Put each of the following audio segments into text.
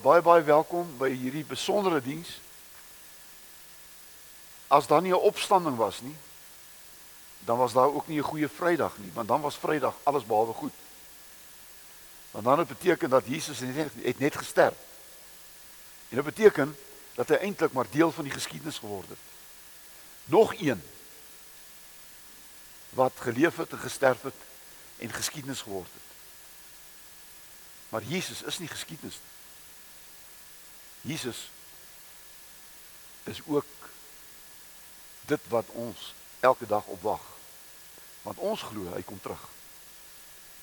Baie baie welkom by hierdie besondere diens. As daar nie 'n opstanding was nie, dan was daar ook nie 'n goeie Vrydag nie, want dan was Vrydag alles behalwe goed. Want dan het beteken dat Jesus net het net gesterf. En dit beteken dat hy eintlik maar deel van die geskiedenis geword het. Nog een wat geleef het en gesterf het en geskiedenis geword het. Maar Jesus is nie geskiedenis nie. Jesus is ook dit wat ons elke dag opwag. Want ons glo hy kom terug.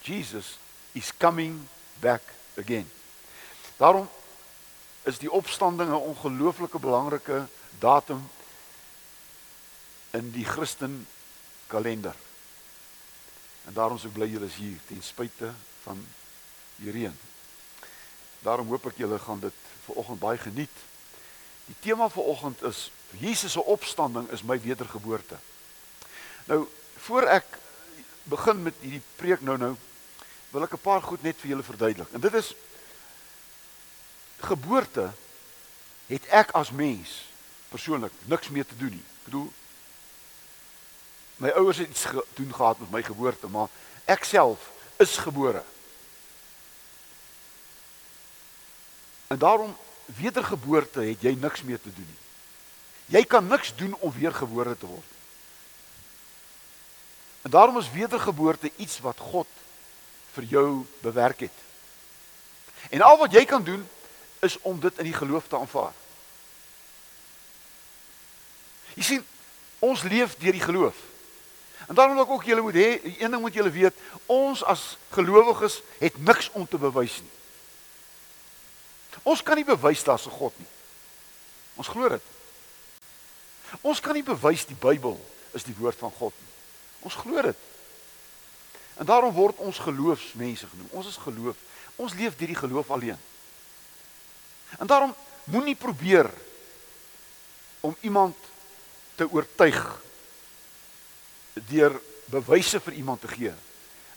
Jesus is coming back again. Daarom is die opstanding 'n ongelooflike belangrike datum in die Christen kalender. En daarom sou bly julle is hier ten spyte van die reën. Daarom hoop ek julle gaan dit vanoggend baie geniet. Die tema vanoggend is Jesus se opstanding is my wedergeboorte. Nou, voor ek begin met hierdie preek nou nou, wil ek 'n paar goed net vir julle verduidelik. En dit is geboorte het ek as mens persoonlik niks mee te doen nie. Ek bedoel my ouers het iets gedoen gehad met my geboorte, maar ek self is gebore. En daarom wedergeboorte het jy niks mee te doen nie. Jy kan niks doen om weergebore te word. En daarom is wedergeboorte iets wat God vir jou bewerk het. En al wat jy kan doen is om dit in die geloof te aanvaar. Jy sien, ons leef deur die geloof. En daarom wil ek ook julle moet hê, een ding moet julle weet, ons as gelowiges het niks om te bewys nie. Ons kan nie bewys daar's 'n God nie. Ons glo dit. Ons kan nie bewys die Bybel is die woord van God nie. Ons glo dit. En daarom word ons geloofsmense genoem. Ons is geloof. Ons leef deur die geloof alleen. En daarom moenie probeer om iemand te oortuig deur bewyse vir iemand te gee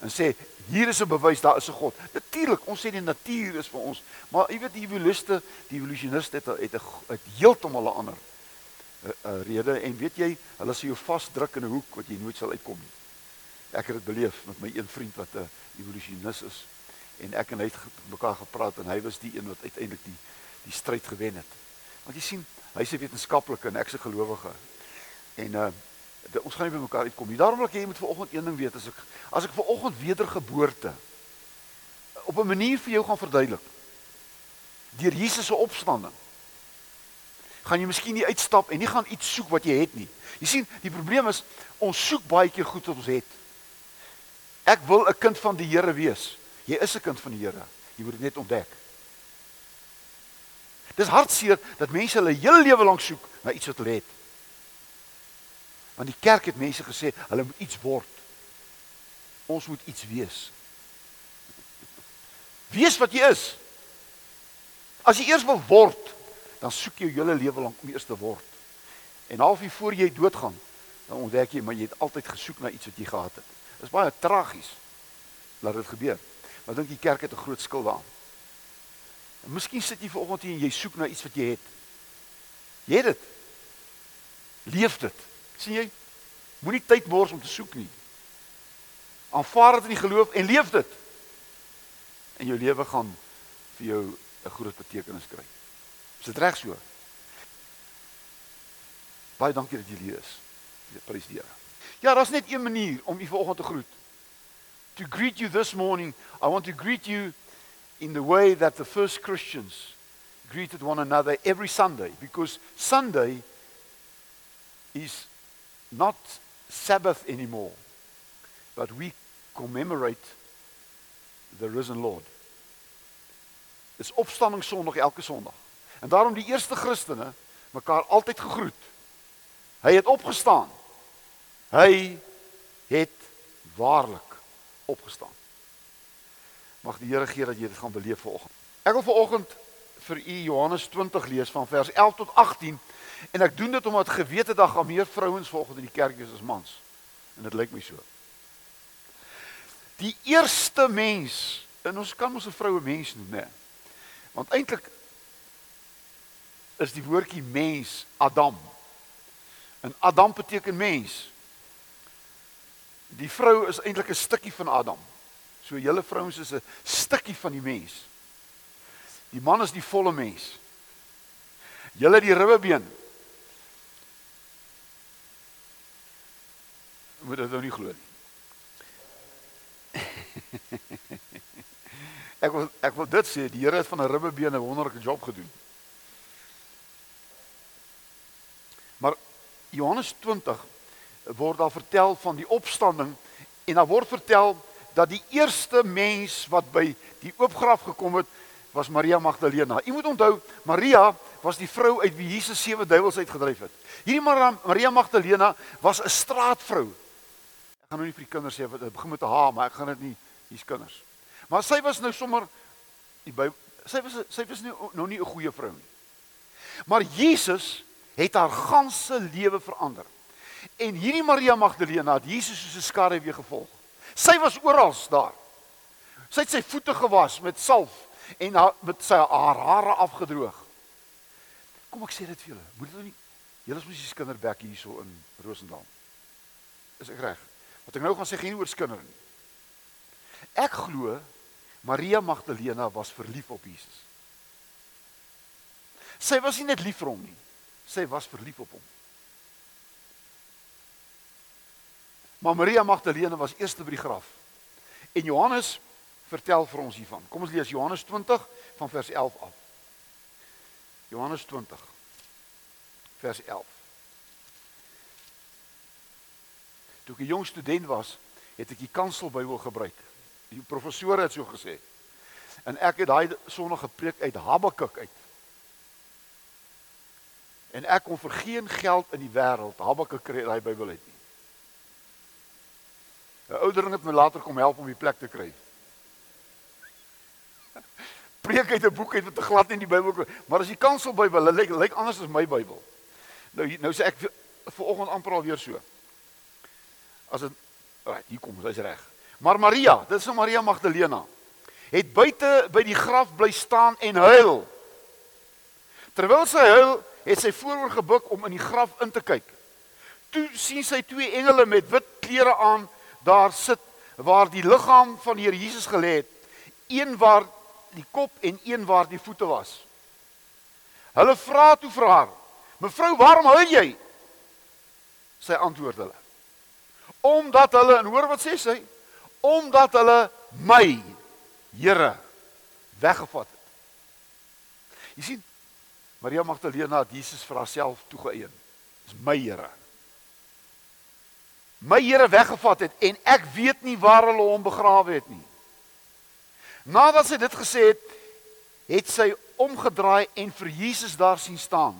en sê hier is 'n bewys daar is 'n God. Natuurlik, ons sê die natuur is vir ons, maar jy weet die evolusioniste, die evolusioniste het het 'n heeltemal 'n ander uh, uh, rede en weet jy, hulle sê jou vasdruk in 'n hoek wat jy nooit sal uitkom nie. Ek het dit beleef met my een vriend wat 'n evolusionis is en ek en hy het mekaar gepraat en hy was die een wat uiteindelik die die stryd gewen het. Want jy sien, hy's 'n wetenskaplike en ek's 'n gelowige. En uh ons gaan nie by mekaar uitkom nie. Daarom wil ek hê jy moet vanoggend een ding weet as ek as ek vanoggend wedergeboorte op 'n manier vir jou gaan verduidelik. Deur Jesus se opstanding gaan jy miskien nie uitstap en nie gaan iets soek wat jy het nie. Jy sien, die probleem is ons soek baie keer goed wat ons het. Ek wil 'n kind van die Here wees. Jy is 'n kind van die Here. Jy moet dit net ontdek. Dis hartseer dat mense hulle hele lewe lank soek na iets wat hulle het. Want die kerk het mense gesê hulle moet iets word. Ons moet iets wees. Wees wat jy is. As jy eers wil word, dan soek jy jou hele lewe lank om eers te word. En halfuur voor jy doodgaan, dan ontdek jy maar jy het altyd gesoek na iets wat jy gehad het. Dit is baie tragies dat dit gebeur. Maar dink die kerk het 'n groot skuld daaraan. En miskien sit jy vanoggend hier en jy soek na iets wat jy het. Jy het dit. Leef dit sien jy? Moenie tyd mors om te soek nie. Aanvaar dit in die geloof en leef dit. En jou lewe gaan vir jou 'n groot betekenis kry. Is dit reg so? Baie dankie dat jy hier is. Prys die Here. Ja, daar's net een manier om u vanoggend te groet. To greet you this morning, I want to greet you in the way that the first Christians greeted one another every Sunday because Sunday is not Sabbath anymore, but we commemorate the risen Lord. Dis opstanding Sondag elke Sondag. En daarom die eerste Christene mekaar altyd gegroet. Hy het opgestaan. Hy het waarlik opgestaan. Mag die Here gee dat jy dit gaan beleef vanoggend. Ek wil vanoggend vir u Johannes 20 lees van vers 11 tot 18 En ek doen dit omdat gewete dag gaan meer vrouens volgens in die kerk is as mans. En dit lyk my so. Die eerste mens, en ons kan ons 'n vroue mens noem, né? Want eintlik is die woordjie mens, Adam. En Adam beteken mens. Die vrou is eintlik 'n stukkie van Adam. So julle vrouens is 'n stukkie van die mens. Die man is die volle mens. Julle die ribbebeen. Moet dit nou nie glo nie. ek wil ek wil dit sê, die Here het van 'n ribbebeen 'n wonderlike job gedoen. Maar Johannes 20 word daar vertel van die opstanding en daar word vertel dat die eerste mens wat by die oop graf gekom het was Maria Magdalena. U moet onthou, Maria was die vrou uit wie Jesus sewe duiwels uitgedryf het. Hierdie Maria Magdalena was 'n straatvrou. Gaan nou nie vir die kinders sê wat begin met H, maar ek gaan dit nie hier's kinders. Maar sy was nou sommer die by sy was sy was nie nou nie 'n goeie vrou nie. Maar Jesus het haar ganse lewe verander. En hierdie Maria Magdalena het Jesus soos 'n skare weer gevolg. Sy was oral daar. Sy het sy voete gewas met salf en haar, met sy haar hare afgedroog. Kom ek sê dit vir julle, moet nou nie julle is mos die kinderbek hierso in Rosendal. Is ek reg? Wat ek nou gaan sê geen oor skinder nie. Ek glo Maria Magdalena was verlief op Jesus. Sy was nie net lief vir hom nie. Sy was verlief op hom. Maar Maria Magdalena was eerste by die graf. En Johannes vertel vir ons hiervan. Kom ons lees Johannes 20 van vers 11 af. Johannes 20 vers 11. Toe ek 'n jong student was, het ek die kanselbybel gebruik. Die professor het so gesê. En ek het daai Sondag gepreek uit Habakuk uit. En ek kon vir geen geld in die wêreld Habakuk kry daai Bybel uit nie. 'n Ouderling het my later kom help om die plek te kry. Preek uit 'n boek uit wat te glad in die Bybel, maar as die kansel Bybel lyk lyk anders as my Bybel. Nou nou sê ek vir oggend amper al weer so. As dit reg, hier kom, sy's reg. Maar Maria, dit is Maria Magdalena, het buite by die graf bly staan en huil. Terwyl sy huil, het sy vooroor gebuk om in die graf in te kyk. Toe sien sy twee engele met wit klere aan daar sit waar die liggaam van die Here Jesus gelê het, een waar die kop en een waar die voete was. Hulle vra toe vir haar: "Mevrou, waarom huil jy?" Sy antwoord hulle: "Omdat hulle en hoor wat sê sy? Omdat hulle my Here weggevat het." Jy sien, Maria Magdalena het Jesus vir haarself toegeëien. Dis my Here. My Here weggevat het en ek weet nie waar hulle hom begrawe het nie. Nadat sy dit gesê het, het sy omgedraai en vir Jesus daar sien staan.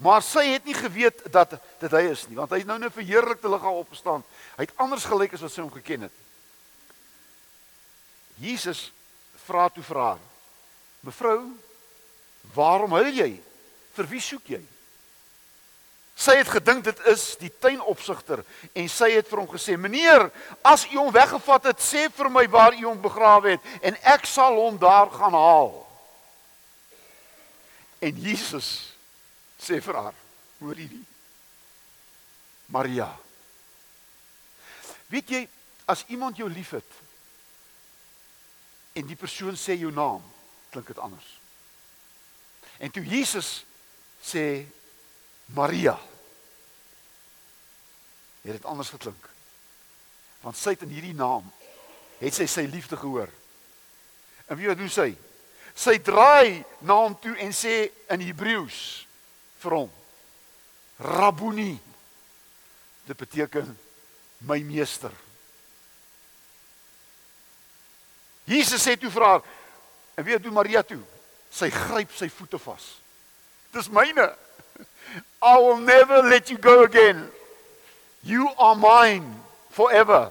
Maar sy het nie geweet dat dit hy is nie, want hy het nou net verheerlikte liggaam opgestaan. Hy het anders gelyk as wat sy hom geken het. Jesus vra toe vir haar: "Mevrou, Waarom huil jy? Vir wie soek jy? Sy het gedink dit is die tuinopsigter en sy het vir hom gesê: "Meneer, as u hom weggevat het, sê vir my waar u hom begrawe het en ek sal hom daar gaan haal." En Jesus sê vir haar: "Hoor hierdie Maria. Weet jy as iemand jou liefhet en die persoon sê jou naam, klink dit anders. En toe Jesus sê Maria het dit anders geklink. Want sy het in hierdie naam het sy sy liefde gehoor. En wie wat doen sy? Sy draai na hom toe en sê in Hebreëus vir hom Rabboni. Dit beteken my meester. Jesus sê toe vir haar en wie doen Maria toe? sy gryp sy voete vas. Dis myne. I will never let you go again. You are mine forever.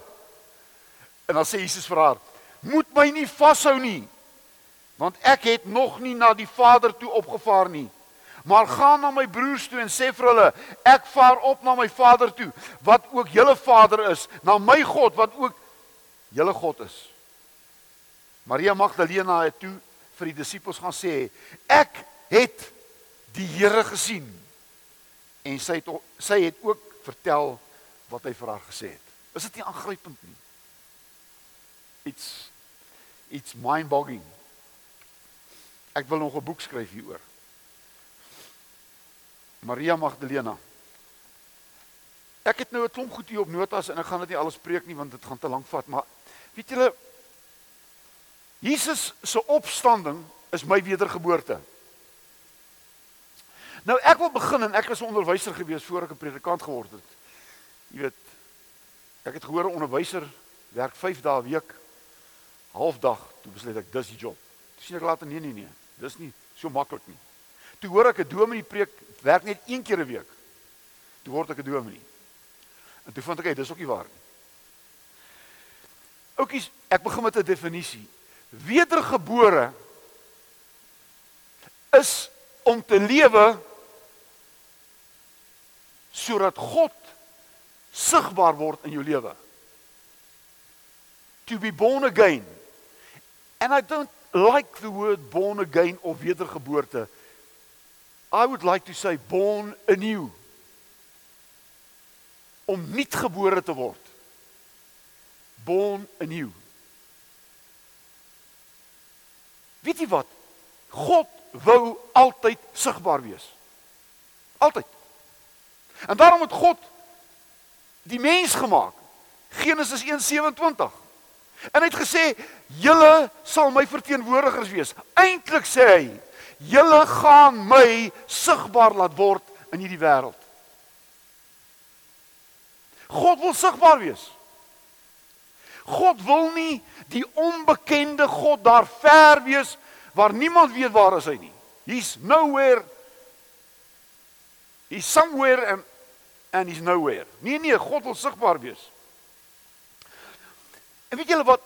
En dan sê Jesus vir haar: "Moet my nie vashou nie, want ek het nog nie na die Vader toe opgevaar nie. Maar gaan na my broers toe en sê vir hulle: Ek vaar op na my Vader toe, wat ook julle Vader is, na my God wat ook julle God is." Maria Magdalena het toe vir die disippels gaan sê ek het die Here gesien en sy het sy het ook vertel wat hy vir haar gesê het. Is dit nie aangrypend nie? It's it's mind-boggling. Ek wil nog 'n boek skryf hieroor. Maria Magdalena. Ek het nou 'n klomp goed hier op notas en ek gaan dit nie alles preek nie want dit gaan te lank vat, maar weet julle Jesus se opstanding is my wedergeboorte. Nou ek wil begin en ek was 'n onderwyser gewees voor ek 'n predikant geword het. Jy weet ek het gehoor 'n onderwyser werk 5 dae 'n week halfdag, toe besluit ek dis die job. Toe sien ek later nee nee nee, dis nie so maklik nie. Toe hoor ek 'n dominee preek werk net een keer 'n week. Toe word ek 'n dominee. En toe vind ek hy dis ook nie waar nie. Oukies, ek begin met 'n definisie. Wedergebore is om te lewe sodat God sigbaar word in jou lewe. To be born again. And I don't like the word born again of wedergeboorte. I would like to say born anew. Om nuut gebore te word. Born anew. Weet jy wat? God wou altyd sigbaar wees. Altyd. En daarom het God die mens gemaak. Genesis 1:27. En hy het gesê: "Julle sal my verteenwoordigers wees." Eintlik sê hy: "Julle gaan my sigbaar laat word in hierdie wêreld." God wil sigbaar wees. God wil nie die onbekende God daar ver wees waar niemand weet waar is hy nie. He's nowhere. He's somewhere and and he's nowhere. Nee nee, God wil sigbaar wees. En weet julle wat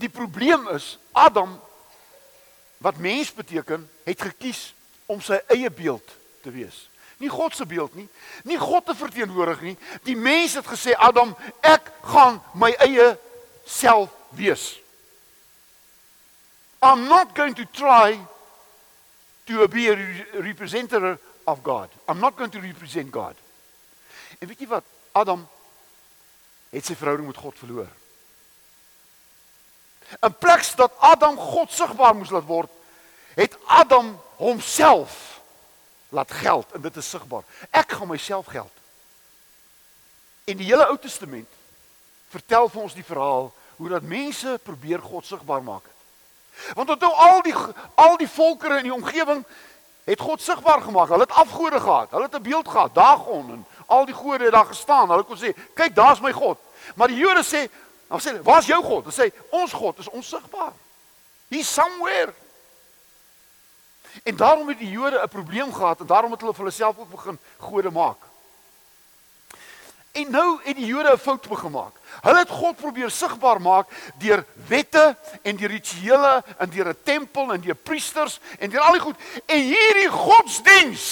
die probleem is? Adam wat mens beteken, het gekies om sy eie beeld te wees. Nie God se beeld nie, nie God te verteenwoordig nie. Die mens het gesê Adam, ek gaan my eie self wees. I'm not going to try to be a representative of God. I'm not going to represent God. En weet jy wat? Adam het sy verhouding met God verloor. In plaas dat Adam God sigbaar moes laat word, het Adam homself laat geld en dit is sigbaar. Ek gaan myself geld. In die hele Ou Testament vertel vir ons die verhaal hoe dat mense probeer God sigbaar maak. Want onthou al die al die volkere in die omgewing het God sigbaar gemaak. Hulle het afgode gehad. Hulle het 'n beeld gehad, Dagon en al die gode het daar gestaan. Hulle kon sê, "Kyk, daar's my God." Maar die Jode sê, "Dan sê, waar's jou God?" Hulle sê, "Ons God is onsigbaar. He's somewhere." En daarom het die Jode 'n probleem gehad en daarom het hulle vir hulle self ook begin gode maak. En nou het die Jode 'n fout gemaak. Hulle het God probeer sigbaar maak deur wette en deur rituele en deur 'n tempel en deur priesters en deur al die goed. En hierdie godsdiens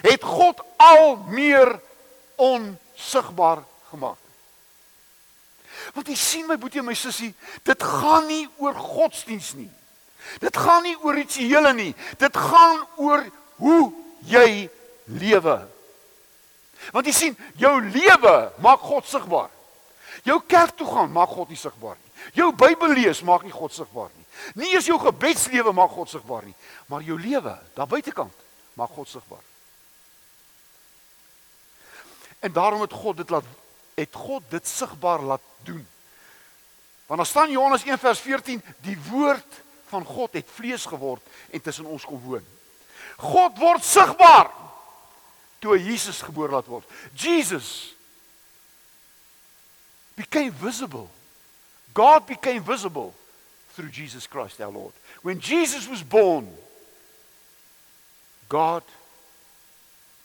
het God al meer onsigbaar gemaak. Want jy sien my boetie en my sussie, dit gaan nie oor godsdiens nie. Dit gaan nie oor rituele nie. Dit gaan oor hoe jy lewe. Want jy sien, jou lewe maak God sigbaar. Jou kerk toe gaan maak God nie sigbaar nie. Jou Bybel lees maak nie God sigbaar nie. Nie eens jou gebedslewe maak God sigbaar nie, maar jou lewe daar buitekant maak God sigbaar. En daarom het God dit laat het God dit sigbaar laat doen. Want dan staan Johannes 1 vers 14, die woord van God het vlees geword en tussen ons kom woon. God word sigbaar toe Jesus gebore laat word. Jesus became visible. God became visible through Jesus Christ our Lord. When Jesus was born, God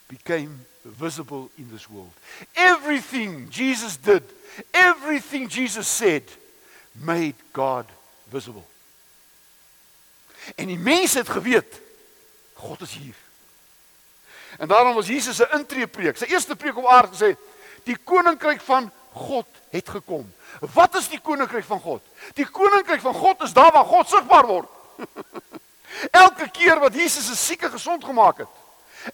became visible in this world. Everything Jesus did, everything Jesus said, made God visible. En die mense het geweet God is hier. En daarom was Jesus se intreepreek, sy eerste preek op aarde gesê, die koninkryk van God het gekom. Wat is die koninkryk van God? Die koninkryk van God is daar waar God sigbaar word. Elke keer wat Jesus 'n sieke gesond gemaak het,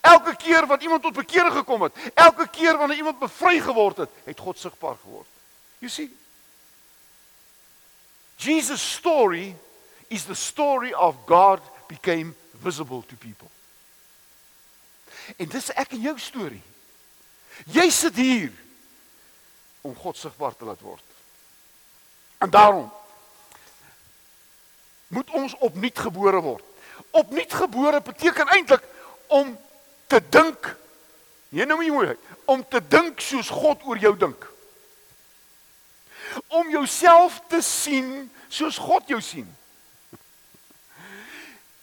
elke keer wat iemand tot bekering gekom het, elke keer wanneer iemand bevry geword het, het God sigbaar geword. You see? Jesus story is the story of God became visible to people. En dis ek en jou storie. Jy sit hier om God sigbaar te laat word. En daarom moet ons opnuut gebore word. Opnuut gebore beteken eintlik om te dink. Nee, nou jy mooi, om te dink soos God oor jou dink. Om jouself te sien soos God jou sien.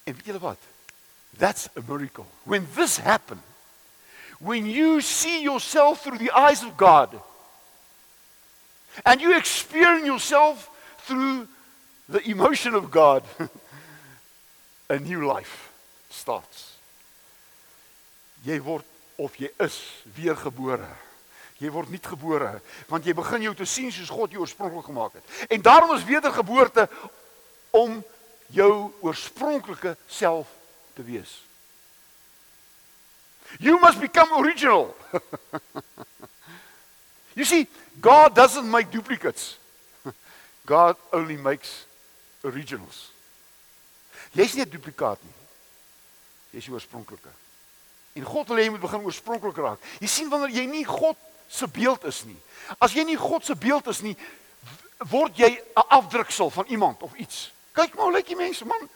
En weet julle wat? That's a miracle. When this happen, when you see yourself through the eyes of God, and you experience yourself through the emotion of God, a new life starts. Jy word of jy is weergebore. Jy word nie gebore want jy begin jou te sien soos God jou oorspronklik gemaak het. En daarom is wedergeboorte om jou oorspronklike self te wees. You must become original. you see, God doesn't make duplicates. God only makes originals. Jy's nie 'n duplikaat nie. Jy's die oorspronklike. En God wil hê jy moet begin oorspronklik raak. Jy sien wanneer jy nie God se beeld is nie. As jy nie God se beeld is nie, word jy 'n afdruksel van iemand of iets. Kyk maar hoe lyk die mense, man.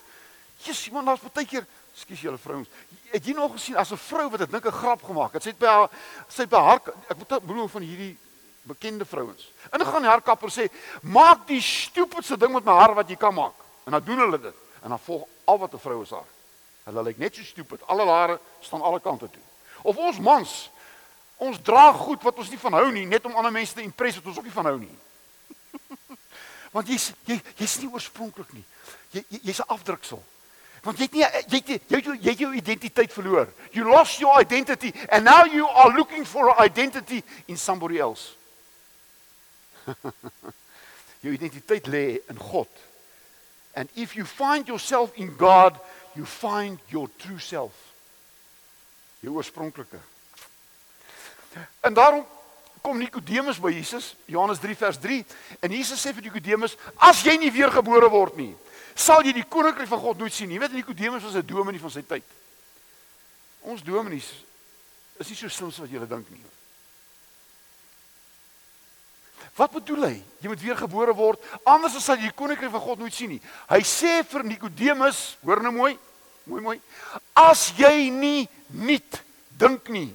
Jesus, man, daar's baie keer, skus julle vrouens. Het jy nog gesien as 'n vrou wat dit nik 'n grap gemaak het? Sy het by haar sy het by haar ek bedoel van hierdie bekende vrouens. En dan gaan die haarkapper sê, "Maak die stupidste ding met my haar wat jy kan maak." En dan doen hulle dit. En dan volg al wat 'n vrou is haar. Hulle lyk net so stupid. Al hulle hare staan alle kante toe. Of ons mans, ons dra goed wat ons nie van hou nie, net om ander mense te impress wat ons ook nie van hou nie. Want jy's jy jy's nie oorspronklik nie. Jy jy's 'n afdruksel. Want jy het nie jy het jy het jou, jy het jou identiteit verloor. You lost your identity and now you are looking for an identity in somebody else. jou identiteit lê in God. And if you find yourself in God, you find your true self. Jou oorspronklike. En daarom kom Nikodemus by Jesus, Johannes 3 vers 3, en Jesus sê vir Nikodemus, as jy nie weer gebore word nie, sal jy die koninkryk van God nooit sien nie. Weet Nikodemus was 'n dominee van sy tyd. Ons dominees is nie so slim so wat julle dink nie. Wat bedoel hy? Jy moet weer gebore word, anders sal jy die koninkryk van God nooit sien nie. Hy sê vir Nikodemus, hoor nou mooi, mooi mooi. As jy nie nuut dink nie.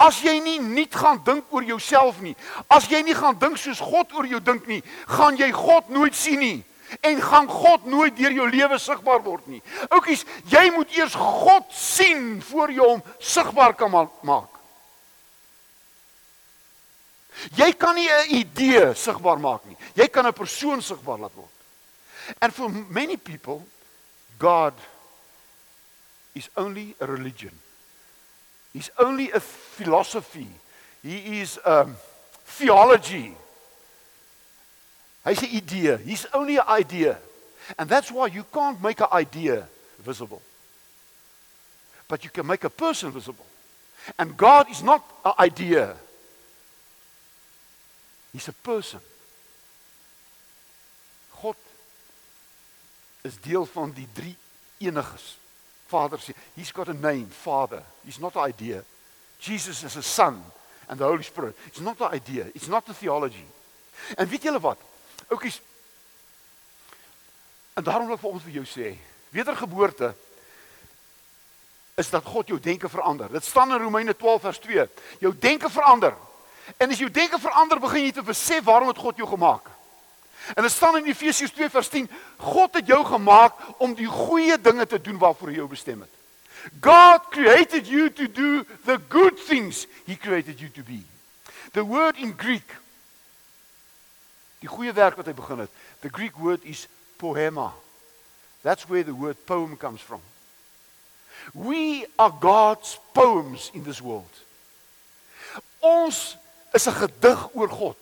As jy nie nuut gaan dink oor jouself nie. As jy nie gaan dink soos God oor jou dink nie, gaan jy God nooit sien nie en gaan God nooit deur jou lewe sigbaar word nie. Oukies, jy moet eers God sien voor jy hom sigbaar kan maak. Jy kan nie 'n idee sigbaar maak nie. Jy kan 'n persoon sigbaar laat word. And for many people God is only a religion. He's only a philosophy. He is um theology. Hy's 'n idee. He's only an idea. And that's why you can't make an idea visible. But you can make a person visible. And God is not an idea. He's a person. God is deel van die drie eniges. Vader sê, he's got a name, Father. He's not an idea. Jesus is a son and the Holy Spirit. It's not an idea. It's not a theology. En weet julle wat? Oukies. En daarom wil ek vir ons vir jou sê, wedergeboorte is dat God jou denke verander. Dit staan in Romeine 12 vers 2. Jou denke verander. En as jou denke verander, begin jy te besef waarom het God jou gemaak. En dit staan in Efesiërs 2 vers 10, God het jou gemaak om die goeie dinge te doen waarvoor hy jou bestem het. God created you to do the good things he created you to be. The word in Greek die goeie werk wat hy begin het. The Greek word is poema. That's where the word poem comes from. We are God's poems in this world. Ons is 'n gedig oor God.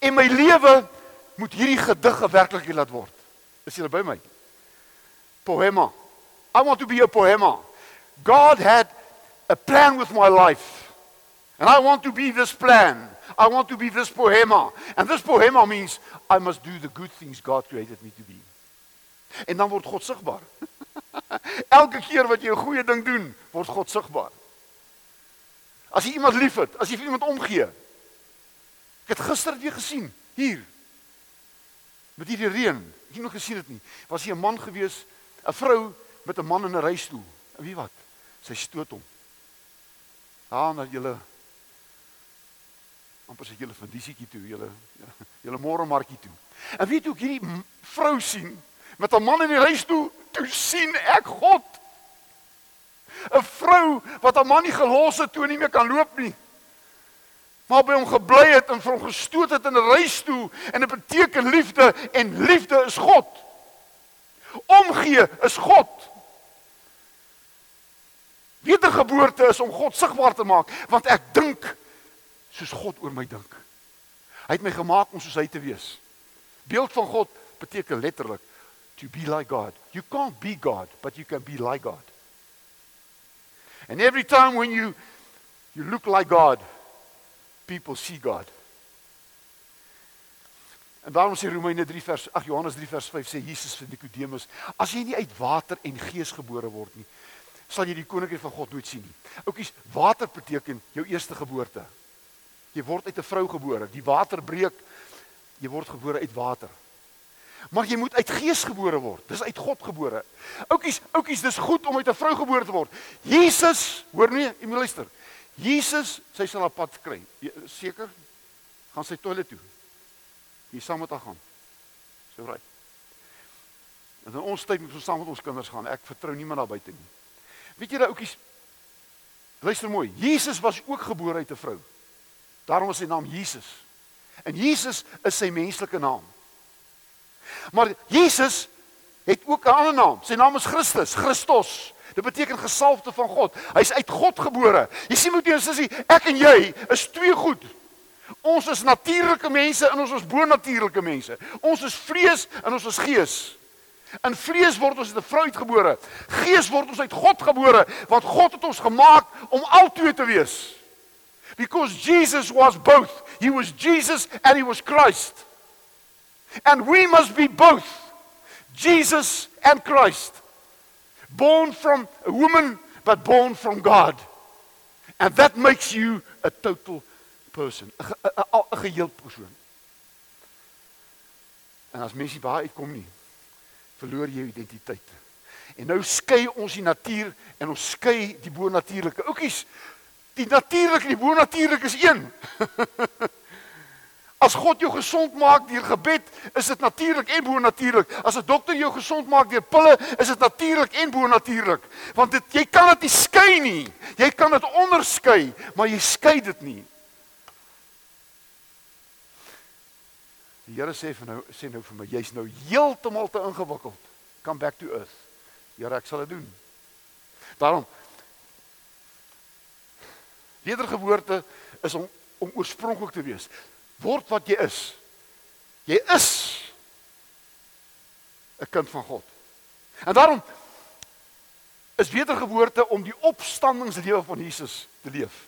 En my lewe moet hierdie gedig 'n werklikheid laat word. Is jy by my? poema. I want to be a poema. God had a plan with my life. And I want to be this plan. I want to be this poema. And this poema means I must do the good things God created me to be. En dan word God sigbaar. Elke keer wat jy 'n goeie ding doen, word God sigbaar. As jy iemand liefhet, as jy vir iemand omgee. Ek het gister weer gesien hier. Met hierdie reën. Ek het nog gesien dit nie. Was hier 'n man gewees, 'n vrou met 'n man in 'n reistool. En wie wat? Sy stoot hom. Daar na julle amper sê julle van disietjie toe, julle julle môre markie toe. En weet jy hoe hierdie vrou sien met 'n man in die reistool, toe sien ek God. 'n Vrou wat 'n man nie gelos het toe hy nie meer kan loop nie. Maar by hom gebly het en vir hom gestoot het in 'n reistool en dit beteken liefde en liefde is God. Omgee is God. Wedergeboorte is om God sigbaar te maak, want ek dink soos God oor my dink. Hy het my gemaak om soos hy te wees. Beeld van God beteken letterlik to be like God. You can't be God, but you can be like God. And every time when you you look like God, people see God. En daarom sê Romeine 3 vers ag Johannes 3 vers 5 sê Jesus vir Nikodemus, as jy nie uit water en gees gebore word nie, sal jy die koninkryk van God nooit sien nie. Oukies, water beteken jou eerste geboorte. Jy word uit 'n vrou gebore. Die water breek. Jy word gebore uit water. Maar jy moet uit gees gebore word. Dis uit God gebore. Oukies, oukies, dis goed om uit 'n vrou gebore te word. Jesus, hoor nie, jy moet luister. Jesus, sy sal op pad kry. Seker gaan sy toilet toe. Jy saam met haar gaan. So reg. En in ons tyd moet ons saam met ons kinders gaan. Ek vertrou niemand daar buite nie. Weet julle ouetjies? Luister mooi. Jesus was ook gebore uit 'n vrou. Daarom is sy naam Jesus. En Jesus is sy menslike naam. Maar Jesus het ook 'n ander naam. Sy naam is Christus, Christos. Dit beteken gesalfde van God. Hy's uit God gebore. Jy sien moet jy sê ek en jy is twee goed. Ons is natuurlike mense en ons is bo-natuurlike mense. Ons is vlees en ons is gees. In vlees word ons uit 'n vrou uitgebore. Gees word ons uit God gebore, want God het ons gemaak om albei te wees. Because Jesus was both. He was Jesus and he was Christ. And we must be both. Jesus and Christ. Born from a woman but born from God. And that makes you a total person, 'n geheel persoon. En as mensie baie uitkom nie, verloor jy jou identiteit. En nou skei ons die natuur en ons skei die bo-natuurlike. Oukies, die natuurlike en die bo-natuurlike is een. As God jou gesond maak deur gebed, is dit natuurlik en bo-natuurlik. As 'n dokter jou gesond maak deur pille, is dit natuurlik en bo-natuurlik. Want dit jy kan dit nie skei nie. Jy kan dit onderskei, maar jy skei dit nie. Die Here sê vir nou sê nou vir my, jy's nou heeltemal te ingewikkeld. Come back to earth. Here, ek sal dit doen. Daarom Wedergeboorte is om om oorspronklik te wees. Word wat jy is. Jy is 'n kind van God. En daarom is wedergeboorte om die opstandingslewe van Jesus te leef.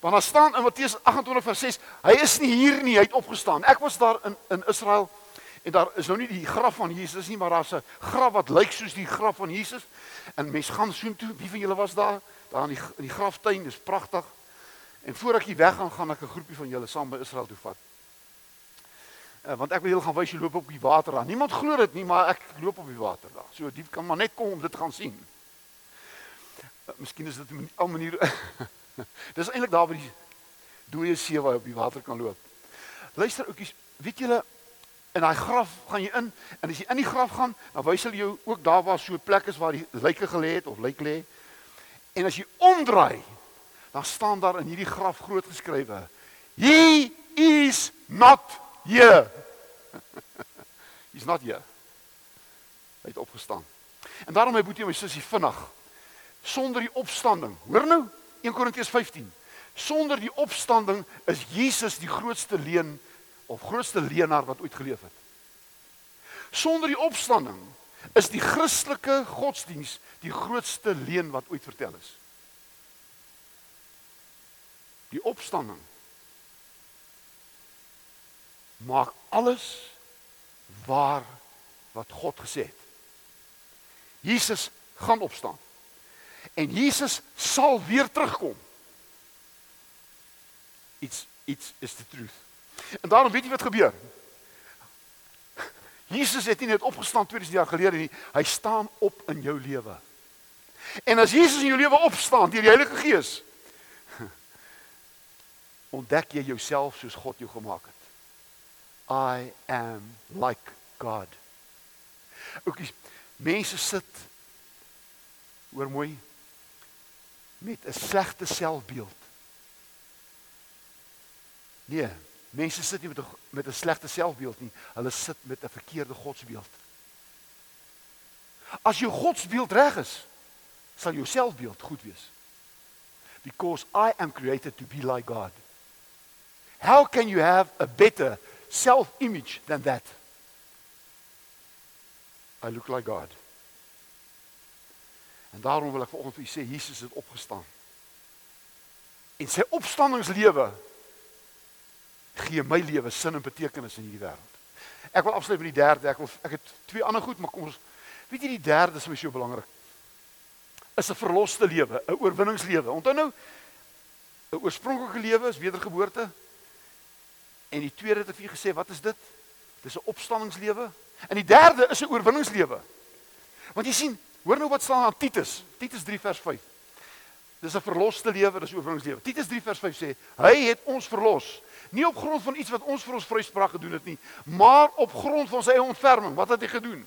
Want daar staan in Matteus 28 vers 6, hy is nie hier nie, hy het opgestaan. Ek was daar in in Israel en daar is nou nie die graf van Jesus nie, maar daar's 'n graf wat lyk soos die graf van Jesus. En mense gaan soontoe. Wie van julle was daar? Daar in die in die graftuin, dis pragtig. En voor ek hier weg gaan, gaan ek 'n groepie van julle saam by Israel toe vat. Uh, want ek wil julle gaan wys hoe loop op die water daar. Niemand glo dit nie, maar ek loop op die water daar. So diep kan maar net kom om dit te gaan sien. Uh, miskien is dit 'n al manier Dis eintlik daar by die dooie see waar jy op die water kan loop. Luister ouetjies, weet julle in daai graf gaan jy in en as jy in die graf gaan, dan wys hulle jou ook daar waar so 'n plek is waar die lyke gelê het of lyk lê. En as jy omdraai, dan staan daar in hierdie graf groot geskrywe: He is not here. He's not here. Hy het opgestaan. En daarom my boetie en my sussie vinnig sonder die opstanding. Hoor nou, 1 Korintiërs 15. Sonder die opstanding is Jesus die grootste leen of grootste leenaar wat ooit geleef het. Sonder die opstanding is die Christelike godsdiens die grootste leuen wat ooit vertel is. Die opstanding maak alles waar wat God gesê het. Jesus gaan opstaan. En Jesus sal weer terugkom. Iets iets is the truth. En daarom weet jy wat gebeur? Jesus het nie net opgestaan 2000 jaar gelede nie, hy staan op in jou lewe. En as Jesus in jou lewe opstaan deur die Heilige Gees, ontdek jy jouself soos God jou gemaak het. I am like God. Ook die mense sit hoor mooi met 'n slegte selfbeeld. Nee, mense sit nie met 'n met 'n slegte selfbeeld nie. Hulle sit met 'n verkeerde godsbeeld. As jou godsbeeld reg is, sal jou selfbeeld goed wees. Because I am created to be like God. How can you have a better self-image than that? I look like God. En daarom wil ek vanoggend vir u sê Jesus het opgestaan. En sy opstandingslewe gee my lewe sin en betekenis in hierdie wêreld. Ek wil afsluit met die derde. Ek wil ek het twee ander goed, maar kom ons weet jy die derde is my so belangrik. Is 'n verloste lewe, 'n oorwinningslewe. Onthou nou 'n oorspronklike lewe is wedergeboorte. En die tweede het ek vir julle gesê, wat is dit? Dis 'n opstanningslewe. En die derde is 'n oorwinningslewe. Want jy sien, hoor nou wat staan aan Titus, Titus 3 vers 5. Dis 'n verloste lewe, dis 'n oorwinningslewe. Titus 3 vers 5 sê, hy het ons verlos Nie op grond van iets wat ons vir ons vryspraak gedoen het nie, maar op grond van sy ontferming. Wat het hy gedoen?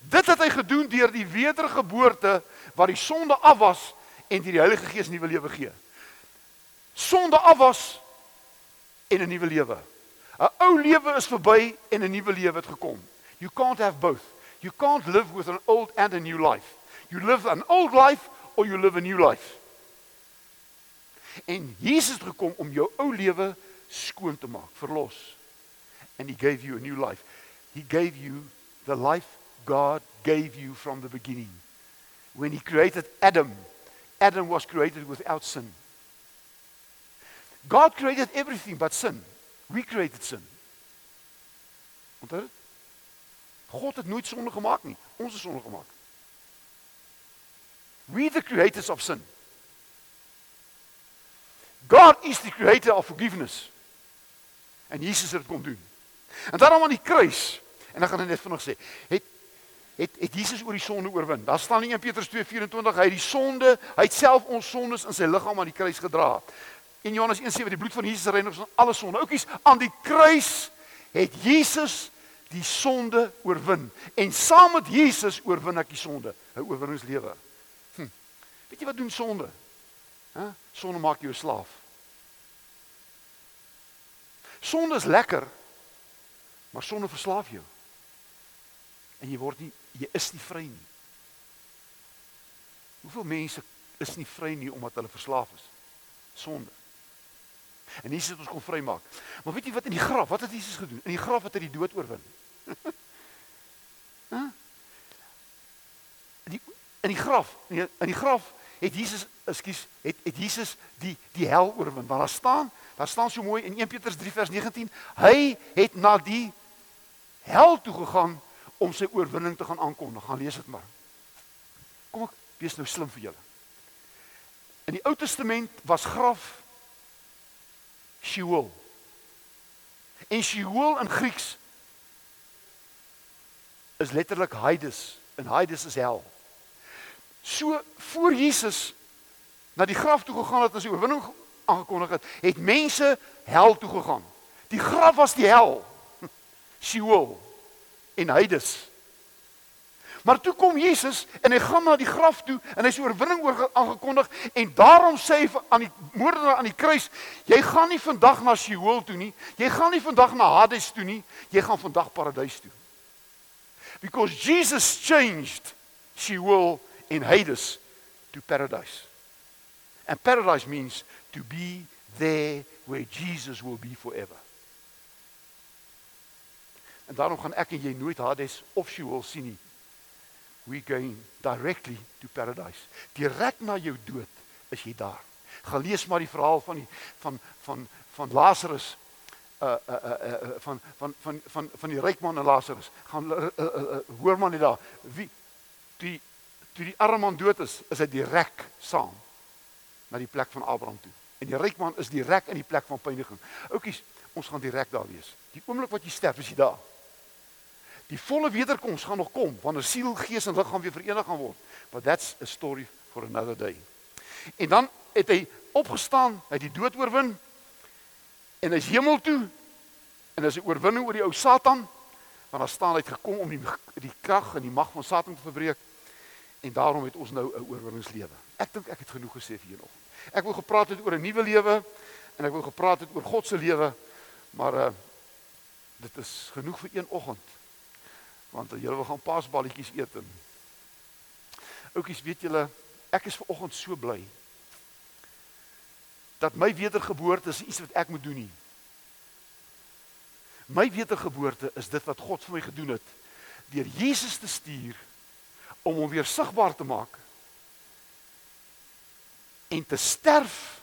Dit het hy gedoen deur die wedergeboorte waar die sonde af was en deur die Heilige Gees nuwe lewe gee. Sonde af was en 'n nuwe lewe. 'n Ou lewe is verby en 'n nuwe lewe het gekom. You can't have both. You can't live with an old and a new life. You live an old life or you live a new life. En Jesus het gekom om jou ou lewe skoon te maak, verlos. And he gave you a new life. He gave you the life God gave you from the beginning. When he created Adam, Adam was created without sin. God created everything but sin. We created sin. Onthou? God het nooit sonde gemaak nie. Ons het sonde gemaak. We the creators of sin. God is the creator of forgiveness. En Jesus het dit kom doen. En daarom aan die kruis, en ek gaan dit net vinnig sê, het het het Jesus oor die sonde oorwin. Daar staan in 1 Petrus 2:24, hy het die sonde, hy het self ons sondes in sy liggaam aan die kruis gedra. In Johannes 1:7 die bloed van Jesus reinig ons alle sonde. Oukies, aan die kruis het Jesus die sonde oorwin. En saam met Jesus oorwin ek die sonde, 'n oorwinningslewe. Hm. Weet jy wat doen sonde? Hæ? Sonde maak jou slaaf. Sonde is lekker, maar sonde verslaaf jou. En jy word nie jy is nie vry nie. Hoeveel mense is nie vry nie omdat hulle verslaaf is? Sonde. En Jesus het ons kom vrymaak. Maar weet jy wat in die graf, wat het Jesus gedoen? In die graf het hy die dood oorwin. Hæ? Die in die graf, in die, in die graf het Jesus, ekskuus, het het Jesus die die hel oorwin. Want daar staan Daar staan so mooi in 1 Petrus 3 vers 19, hy het na die hel toe gegaan om sy oorwinning te gaan aankondig. Gaan lees dit maar. Kom ek wees nou slim vir julle. In die Ou Testament was graf Sheol. En Sheol in Grieks is letterlik Hades en Hades is hel. So voor Jesus na die graf toe gegaan het as hy oorwinning aangekondig het, het mense hel toe gegaan. Die graf was die hel. Sheol en Hades. Maar toe kom Jesus en hy gaan na die graf toe en hy sê oorwinning oor aangekondig en daarom sê hy aan die moordenaar aan die kruis, jy gaan nie vandag na Sheol toe nie, jy gaan nie vandag na Hades toe nie, jy gaan vandag paradys toe. Because Jesus changed Sheol and Hades to paradise. And paradise means to be there where Jesus will be forever. En daarom gaan ek en jy nooit Hades of Sheol sien nie. We going directly to paradise. Direk na jou dood is jy daar. Gaan lees maar die verhaal van die van van van Lazarus uh uh uh, uh van van van van van die ryk man en Lazarus. Gaan uh, uh, uh, hoor maar net daar. Wie die toe die arme man dood is, is hy direk saam na die plek van Abraham toe. En die ryk man is direk in die plek van pyniging. Oukies, ons gaan direk daar wees. Die oomblik wat jy sterf, is jy daar. Die volle wederkoms gaan nog kom wanneer siel, gees en liggaam weer verenig gaan word. But that's a story for another day. En dan het hy opgestaan, hy het die dood oorwin en hy's hemel toe. En as hy oorwinning oor die ou Satan, want daar staan hy het gekom om die die krag en die mag van Satan te verbreek. En daarom het ons nou 'n oorwinningslewe. Ek dink ek het genoeg gesê vir julle. Ek wil gepraat het oor 'n nuwe lewe en ek wil gepraat het oor God se lewe, maar uh dit is genoeg vir een oggend want julle wil gaan paasballetjies eet en Oukies, weet julle, ek is ver oggend so bly dat my wedergeboorte is iets wat ek moet doen nie. My wedergeboorte is dit wat God vir my gedoen het deur Jesus te stuur om hom weer sigbaar te maak en te sterf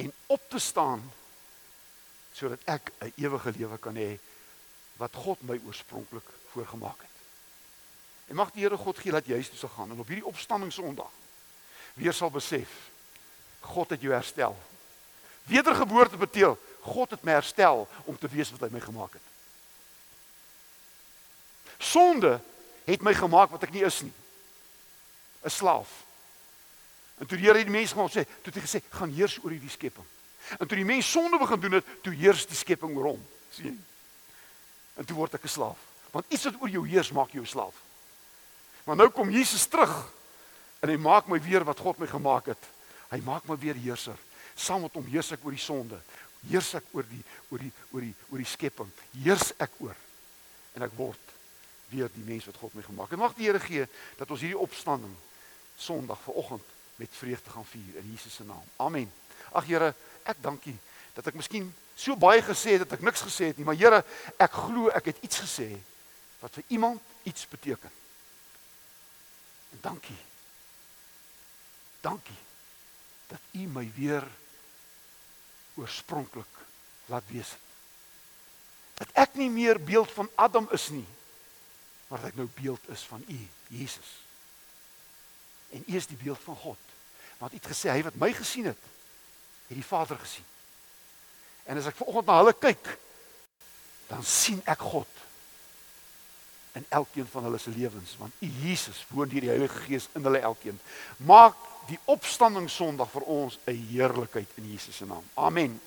en op te staan sodat ek 'n ewige lewe kan hê wat God my oorspronklik voorgemaak het. En mag die Here God gee dat jy huis toe sal gaan en op hierdie opstanding Sondag weer sal besef God het jou herstel. Wedergeboorte beteken God het my herstel om te wees wat hy my gemaak het. Sonde het my gemaak wat ek nie is nie. 'n Slaaf. En toe die Here die mense gaan sê, toe het hy gesê, gaan heers oor hierdie skepping. En toe die mens sonde begin doen het, toe heers die skepping oor hom. sien jy? En toe word ek 'n slaaf. Want iets wat oor jou heers maak jou slaaf. Maar nou kom Jesus terug en hy maak my weer wat God my gemaak het. Hy maak my weer heerser. Saam met hom heers ek oor die sonde. Heers ek oor die oor die oor die oor die skepping. Heers ek oor. En ek word weer die mens wat God my gemaak het. Mag die Here gee dat ons hierdie opstanding Sondag vanoggend met vreugde gaan vier in Jesus se naam. Amen. Ag Here, ek dank U dat ek miskien so baie gesê het dat ek niks gesê het nie, maar Here, ek glo ek het iets gesê wat vir iemand iets beteken. En dankie. Dankie dat U my weer oorspronklik laat wees. Dat ek nie meer beeld van Adam is nie, maar dat ek nou beeld is van U, Jesus. En U is die beeld van God. Want U het gesê hy wat my gesien het, het die Vader gesien. En as ek vanoggend na hulle kyk, dan sien ek God in elkeen van hulle se lewens want U Jesus woon deur die Heilige Gees in hulle elkeen. Maak die opstanding Sondag vir ons 'n heerlikheid in Jesus se naam. Amen.